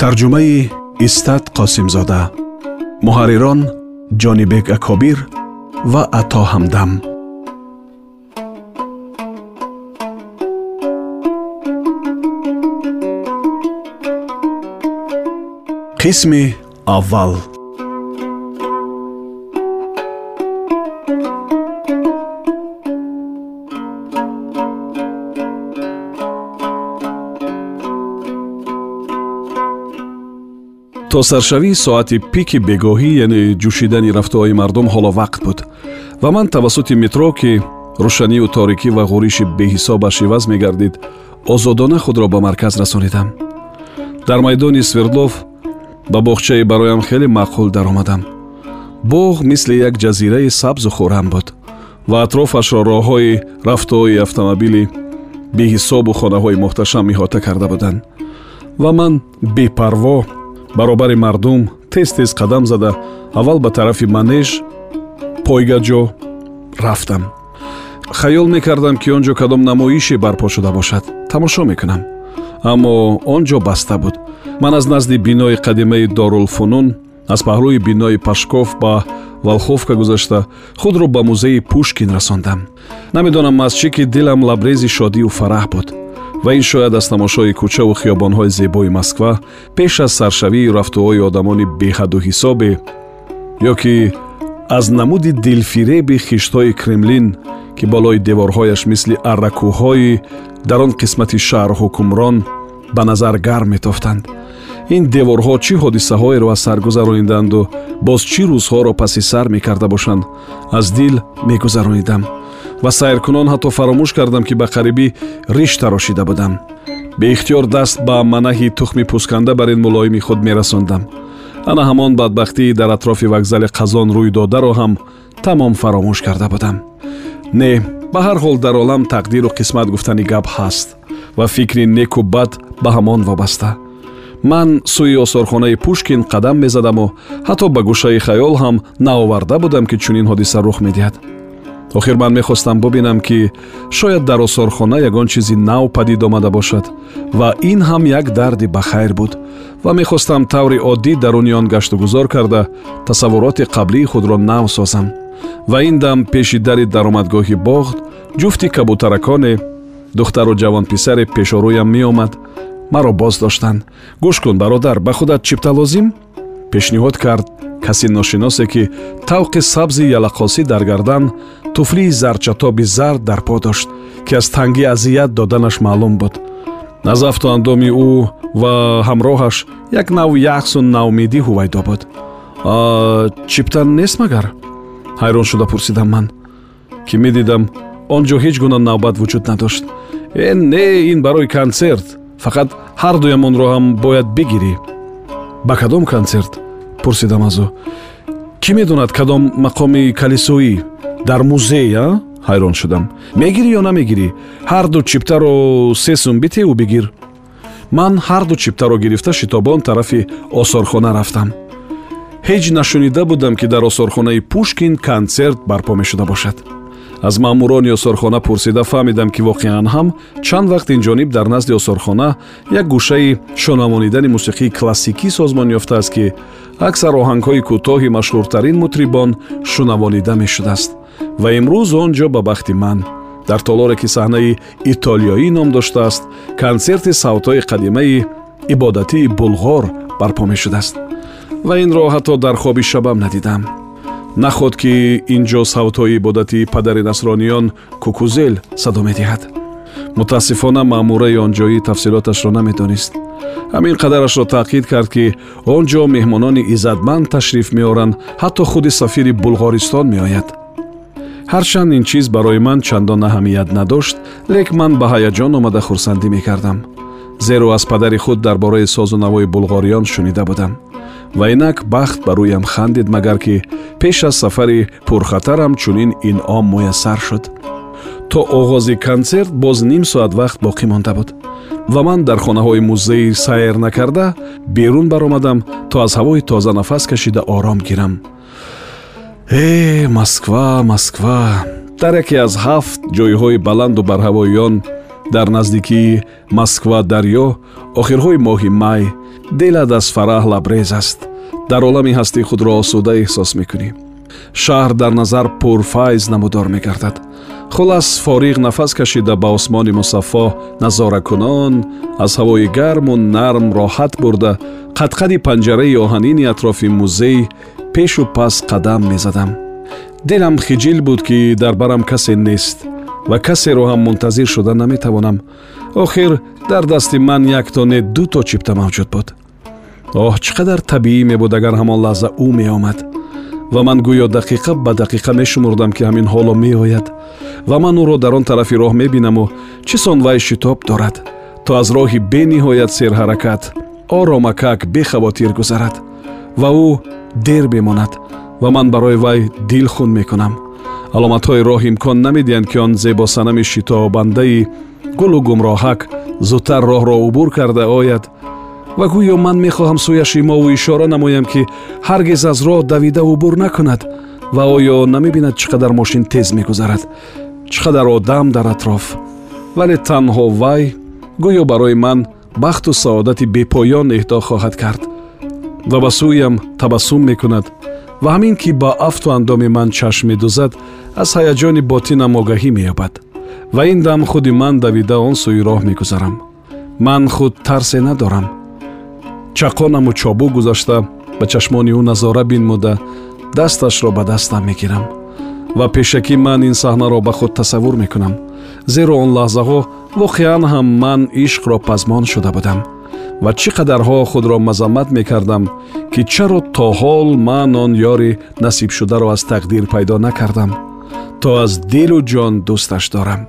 тарҷумаи истат қосимзода. Муҳаррирон ҷонибек акобир ва ато ҳамдам. Қисми аввал то саршавии соати пики бегоҳӣ яъне ҷӯшидани рафтуҳои мардум ҳоло вақт буд. Ва ман тавассути метро ки рӯшанию торикӣ ва ғӯриши беҳисобаш иваз мегардид озодона худро ба марказ расонидам. Дар майдони свердлов ба боғчае бароям хеле маъқул даромадам. Боғ мисли як ҷазираи сабзу хӯрам буд ва атрофашро роҳҳои рафтуҳои автомобили беҳисобу хонаҳои муҳташам иҳота карда буданд. Ва ман бепарво баробари мардум тез тез қадам зада. Аввал ба тарафи манеж пойгаҷо рафтам. Хаёл мекардам ки он ҷо кадом намоише барпо шуда бошад. Тамошо мекунам. Аммо он ҷо баста буд. Ман аз назди бинои қадимаи дорулфунун аз паҳлӯи бинои пашков ба валховка гузашта худро ба музеи пушкин расондам. Намедонам аз чӣ ки дилам лабрези шодию фараҳ буд ва ин шояд аз тамошои кӯчаву хиёбонҳои зебои москва пеш аз саршавии рафтуҳои одамони беҳадду ҳисобе ё ки аз намуди дилфиреби хиштҳои кремлин ки болои деворҳояш мисли арракӯҳҳои дар он қисмати шаҳру ҳукмрон ба назар гарм метофтанд. Ин деворҳо чӣ ҳодисаҳоеро аз сар гузарониданду боз чӣ рӯзҳоро паси сар мекарда бошанд аз дил мегузаронидам ва сайркунон ҳатто фаромӯш кардам ки ба қарибӣ риш тарошида будам. Беихтиёр даст ба манаҳи тухми пӯсканда бар ин мулоими худ мерасондам. Ана ҳамон бадбахтии дар атрофи вокзали қазон рӯй додаро ҳам тамом фаромӯш карда будам. Не ба ҳар ҳол дар олам тақдиру қисмат гуфтани гап ҳаст ва фикри неку бад ба ҳамон вобаста. Ман сӯи осорхонаи пушкин қадам мезадаму ҳатто ба гӯшаи хаёл ҳам наоварда будам ки чунин ҳодиса рух медиҳад охир ман мехостам бубинам ки шояд дар осорхона ягон чизи нав падид омада бошад ва ин ҳам як дарди бахайр буд ва мехостам таври оддӣ даруни он гашту гузор карда тасаввуроти қаблии худро нав созам. Ва ин дам пеши дари даромадгоҳи боғ ҷуфти кабутараконе духтару ҷавонписаре пешорӯям меомад. Маро боз доштанд гӯш кун бародар ба худат чипта лозим? Пешниҳод кард касе ношиносе ки тавқи сабзи ялақосӣ дар гардан туфлии зарчатоби зард дар по дошт ки аз тангӣ азият доданаш маълум буд. Аз афту андоми ӯ ва ҳамроҳаш як нави яъсу наумедӣ ҳувайдо буд. Чиптан нест магар? Ҳайрон шуда пурсидам ман ки медидам он ҷо ҳеҷ гуна навбат вуҷуд надошт. Э не ин барои консерт фақат ҳардуямонро ҳам бояд бигирӣ. Ба кадом консерт пурсидам аз ӯ. Кӣ медонад кадом мақоми калисоӣ дар музей а? Ҳайрон шудам. Мегирӣ ё намегирӣ ҳарду чиптаро се сум битеву бигир. Ман ҳарду чиптаро гирифта шитобон тарафи осорхона рафтам. Ҳеҷ нашунида будам ки дар осорхонаи пушкин консерт барпо мешуда бошад аз маъмурони осорхона пурсида фаҳмидам ки воқеан ҳам чанд вақт инҷониб дар назди осорхона як гӯшаи шонавонидани мусиқии классикӣ созмон ёфтааст ки аксар оҳангҳои кӯтоҳи машҳуртарин мутрибон шунавонида мешудааст. Ва имрӯз он ҷо ба бахти ман. Дар толоре ки саҳнаи итолиёӣ ном доштааст консерти савтҳои қадимаи ибодатии булғор барпо мешудааст. Ва инро ҳатто дар хоби шабам надидам наход ки ин ҷо савтҳои ибодати падари насрониён кукузел садо медиҳад. Мутаассифона маъмураи онҷоӣ тафсилоташро намедонист ҳамин қадарашро таъқид кард ки он ҷо меҳмонони иззатманд ташриф меоранд ҳатто худи сафири булғористон меояд. Ҳарчанд ин чиз барои ман чандон аҳамият надошт лек ман ба ҳаяҷон омада хурсандӣ мекардам. Зеро аз падари худ дар бораи созу навои булғориён шунида будам ва инак бахт ба рӯям хандид магар ки пеш аз сафари пурхатарам чунин инъом муяссар шуд. То оғози консерт боз ним соат вақт боқӣ монда буд ва ман дар хонаҳои музеи сайр накарда берун баромадам то аз ҳавои тоза нафас кашида ором гирам. Э москва москва! Дар яке аз ҳафт ҷойҳои баланду барҳавои он дар наздикии москва дарё охирҳои моҳи май дилат аз фараҳ лабрез аст. Дар олами ҳастии худро осуда эҳсос мекунӣ. Шаҳр дар назар пурфайз намудор мегардад. Хулас фориғ нафас кашида ба осмони мусаффо назоракунон аз ҳавои гарму нарм роҳат бурда қадқади панҷараи оҳанини атрофи музей пешу пас қадам мезадам. Дилам хиҷил буд ки дар барам касе нест ва касеро ҳам мунтазир шуда наметавонам. Охир дар дасти ман яктоне ду то чипта мавҷуд буд. Оҳ чӣ қадар табиӣ мебуд агар ҳамон лаҳза ӯ меомад. Ва ман гӯё дақиқа ба дақиқа мешумурдам ки ҳамин ҳоло меояд. Ва ман ӯро дар он тарафи роҳ мебинаму чӣ сон вай шитоб дорад то аз роҳи бениҳоят серҳаракат оромакак бехавотир гузарад. Ва ӯ дер мемонад ва ман барои вай дилхун мекунам аломатҳои роҳ имкон намедиҳанд ки он зебосанами шитобандаи гулу гумроҳак зудтар роҳро убур карда ояд. Ва гӯё ман мехоҳам сӯяш имову ишора намоям ки ҳаргиз аз роҳ давида убур накунад ва оё намебинад чӣ қадар мошин тез мегузарад чӣ қадар одам дар атроф. Вале танҳо вай гӯё барои ман бахту саодати бепоён эҳдо хоҳад кард ва ба сӯям табассум мекунад ва ҳамин ки ба афту андоми ман чашм медӯзад аз ҳаяҷони ботинам огаҳӣ меёбад. Ва ин дам худи ман давида он сӯи роҳ мегузарам. Ман худ тарсе надорам. Чақонаму чобук гузашта ба чашмони ӯ назора бинмуда дасташро ба дастам мегирам. Ва пешакӣ ман ин саҳнаро ба худ тасаввур мекунам. Зеро он лаҳзаҳо воқеан ҳам ман ишқро пазмон шуда будам. Ва чӣ қадарҳо худро мазаммат мекардам ки чаро то ҳол ман он ёри насибшударо аз тақдир пайдо накардам то аз дилу ҷон дӯсташ дорам.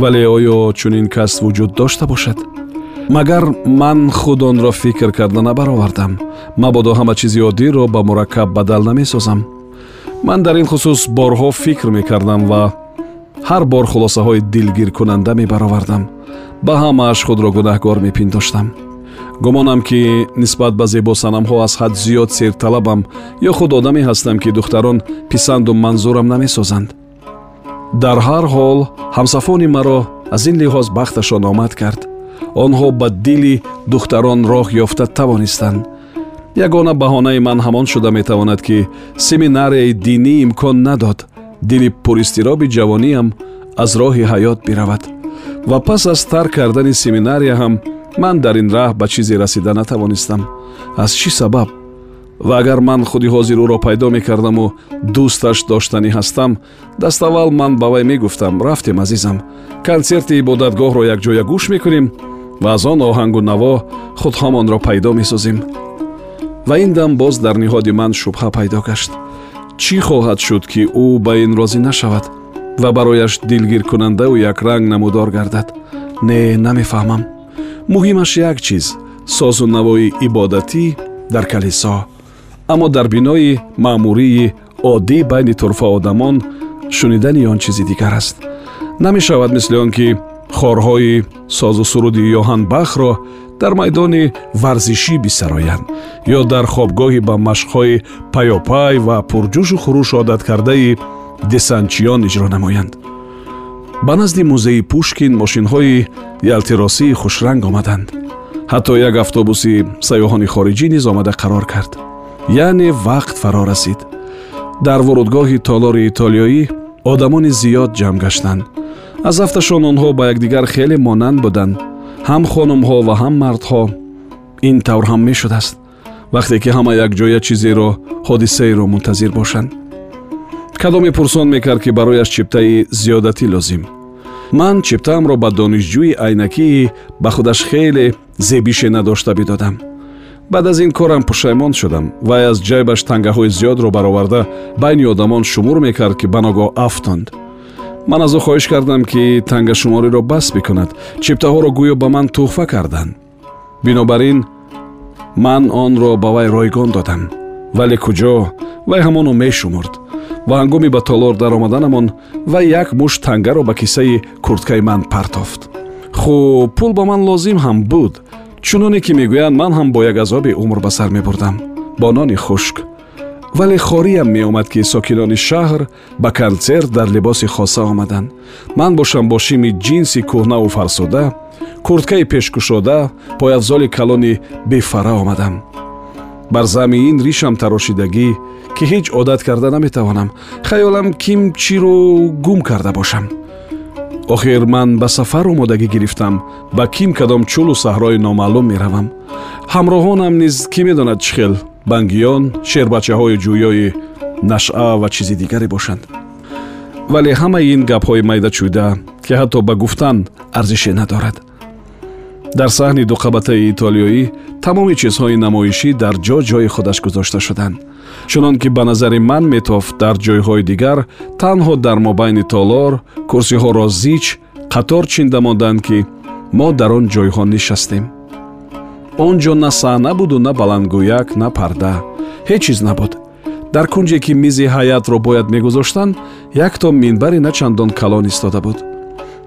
Вале оё чунин кас вуҷуд дошта бошад? Магар ман худ онро фикр карда набаровардам мабодо ҳама чизи оддиро ба мураккаб бадал намесозам. Ман дар ин хусус борҳо фикр мекардам ва ҳар бор хулосаҳои дилгиркунанда мебаровардам ба ҳамааш худро гунаҳкор мепиндоштам гумонам ки нисбат ба зебосанамҳо аз ҳад зиёд серталабам ё худ одаме ҳастам ки духтарон писанду манзурам намесозанд. Дар ҳар ҳол ҳамсафони маро аз ин лиҳоз бахташон омад кард. Онҳо ба дили духтарон роҳ ёфта тавонистанд. Ягона баҳонаи ман ҳамон шуда метавонад ки семинарияи динӣ имкон надод. Дили пуристироби ҷавониам аз роҳи ҳаёт биравад. Ва пас аз тарк кардани семинария ҳам ман дар ин раҳ ба чизе расида натавонистам. Аз чӣ сабаб? Ва агар ман худи ҳозир ӯро пайдо мекардаму дӯсташ доштанӣ ҳастам даставвал ман ба вай мегуфтам. Рафтем азизам. Консерти ибодатгоҳро якҷоя гӯш мекунем ва аз он оҳангу наво худҳомонро пайдо месозем. Ва ин дам боз дар ниҳоди ман шубҳа пайдо гашт. Чӣ хоҳад шуд ки ӯ ба ин розӣ нашавад? Ва барояш дилгиркунандаву якранг намудор гардад? Не намефаҳмам муҳимаш як чиз созу навои ибодатӣ дар калисо аммо дар бинои маъмурии оддӣ байни турфа одамон шунидани он чизи дигар аст. Намешавад мисли он ки хорҳои созу суруди ёҳанбахро дар майдони варзишӣ бисароянд ё дар хобгоҳи ба машқҳои паёпай ва пурҷӯшу хуруш одаткардаи десантчиён иҷро намоянд. Ба назди музеи пушкин мошинҳои ялтиросии хушранг омаданд ҳатто як автобуси сайёҳони хориҷӣ низ омада қарор кард яъне вақт фаро расид дар вурудгоҳи толори итолиёӣ одамони зиёд ҷамъ гаштанд аз афташон онҳо ба якдигар хеле монанд буданд ҳам хонумҳо ва ҳам мардҳо ин тавр ҳам мешудааст вақте ки ҳама якҷоя чизеро ҳодисаеро мунтазир бошанд кадоме пурсон мекард ки барояш чиптаи зиёдатӣ лозим ман чиптаамро ба донишҷӯи айнакии ба худаш хеле зебише надошта бидодам. Баъд аз ин корам пушаймон шудам вай аз ҷайбаш тангаҳои зиёдро бароварда байни одамон шумур мекард ки ба ногоҳ афтонд. Ман аз ӯ хоҳиш кардам ки тангашумориро бас бикунад. Чиптаҳоро гӯё ба ман туҳфа карданд бинобар ин ман онро ба вай ройгон додам. Вале куҷо? Вай ҳамонро мешумурд ва ҳангоми ба толор даромаданамон вай як мушт тангаро ба кисаи курткаи ман партофт. Хуб пул ба ман лозим ҳам буд. Чуноне ки мегӯянд ман ҳам бо як азоби умр ба сар мебурдам. Бо нони хушк. Вале хориям меомад ки сокинони шаҳр ба консерт дар либоси хоса омаданд ман бошам бо шими ҷинси кӯҳнаву фарсуда курткаи пешкушода пойафзоли калони бефара омадам бар замин ришам тарошидагӣ ки ҳеҷ одат карда наметавонам. Хаёлам ким чиро гум карда бошам. Охир ман ба сафар омодагӣ гирифтам ба ким кадом чӯлу саҳрои номаълум меравам. Ҳамроҳонам низ кӣ медонад чӣ хел бангиён шербачаҳои ҷӯёи нашъа ва чизи дигаре бошанд. Вале ҳамаи ин гапҳои майдачӯйда ки ҳатто ба гуфтан арзише надорад. Дар саҳни дуқабатаи итолиёӣ тамоми чизҳои намоишӣ дар ҷо ҷои худаш гузошта шуданд. Чунон ки ба назари ман метофт дар ҷойҳои дигар танҳо дар мобайни толор курсиҳоро зич қатор чинда монданд ки мо дар он ҷойҳо нишастем. Он ҷо на саҳна буду на баландгӯяк на парда. Ҳеҷ чиз набуд. Дар кунҷе ки мизи ҳаятро бояд мегузоштанд якто минбари начандон калон истода буд.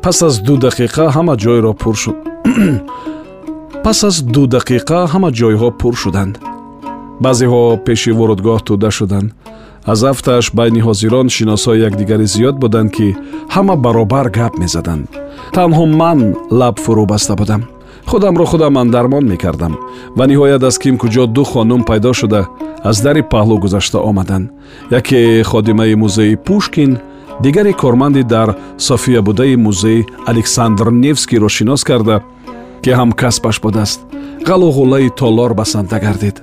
Пас аз ду дақиқа ҳама ҷойро пур шуд пас аз ду дақиқа ҳама ҷойҳо пур шуданд. Баъзеҳо пеши ворудгоҳ тӯда шуданд. Аз афташ байни ҳозирон шиносҳои якдигари зиёд буданд ки ҳама баробар гап мезаданд. Танҳо ман лаб фурӯ баста будам. Худамро худам андармон мекардам. Ва ниҳоят аз ким куҷо ду хонум пайдо шуда аз дари паҳлӯ гузашта омаданд. Яке ходимаи музеи пушкин дигаре корманди дар софия будаи музей александр невскийро шинос карда ки ҳамкасбаш будааст ғалу ғуллаи толор басанда гардид.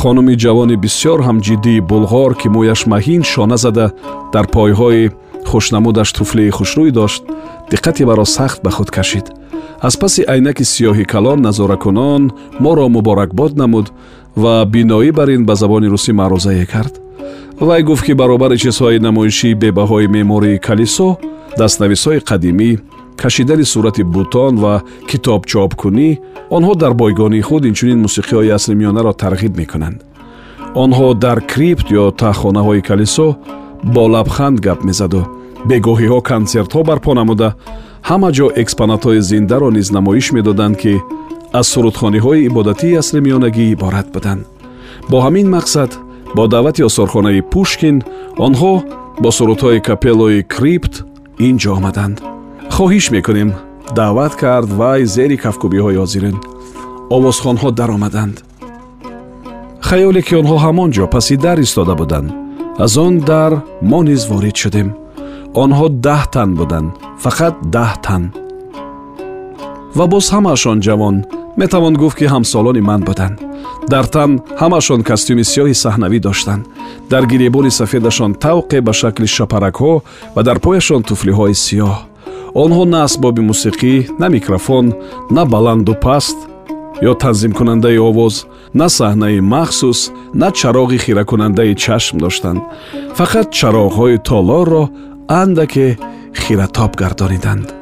Хонуми ҷавони бисьёр ҳам ҷиддии булғор ки мӯяш маҳин шона зада дар пойҳои хушнамудаш туфлии хушрӯй дошт диққати маро сахт ба худ кашид. Аз паси айнаки сиёҳи калон назоракунон моро муборакбод намуд ва биноӣ бар ин ба забони русӣ маърузае кард. Вай гуфт ки баробари чизҳои намоишии бебаҳои меъмории калисо дастнависҳои қадимӣ кашидани сурати бутон ва китобчопкунӣ онҳо дар бойгонии худ инчунин мусиқиҳои асримиёнаро тарғиб мекунанд. Онҳо дар крипт ё таҳхонаҳои калисо бо лабханд гап мезаду. Бегоҳиҳо консертҳо барпо намуда. Ҳама ҷо экспонатҳои зиндаро низ намоиш медоданд ки аз сурудхониҳои ибодатии асримиёнагӣ иборат буданд. Бо ҳамин мақсад бо даъвати осорхонаи пушкин онҳо бо сурудҳои капеллои крипт ин ҷо омаданд хоҳиш мекунем. Даъват кард вай зери кафкубиҳои ҳозирин овозхонҳо даромаданд. Хаёле ки онҳо ҳамон ҷо паси дар истода буданд. Аз он дар мо низ ворид шудем. Онҳо даҳ тан буданд. Фақат даҳ тан. Ва боз ҳамаашон ҷавон метавон гуфт ки ҳамсолони ман буданд. Дар тан ҳамашон костюми сиёҳи саҳнавӣ доштанд. Дар гиребони сафедашон тавқе ба шакли шапаракҳо ва дар пояшон туфлиҳои сиёҳ онҳо на асбоби мусиқӣ на микрофон на баланду паст ё танзимкунандаи овоз на саҳнаи махсус на чароғи хиракунандаи чашм доштанд. Фақат чароғҳои толорро андаке хиратоб гардониданд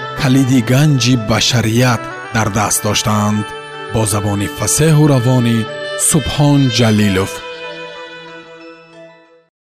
کلیدی گنجی بشریت در دست داشتند. با زبانی فسه و روانی سبحان جلیلوف.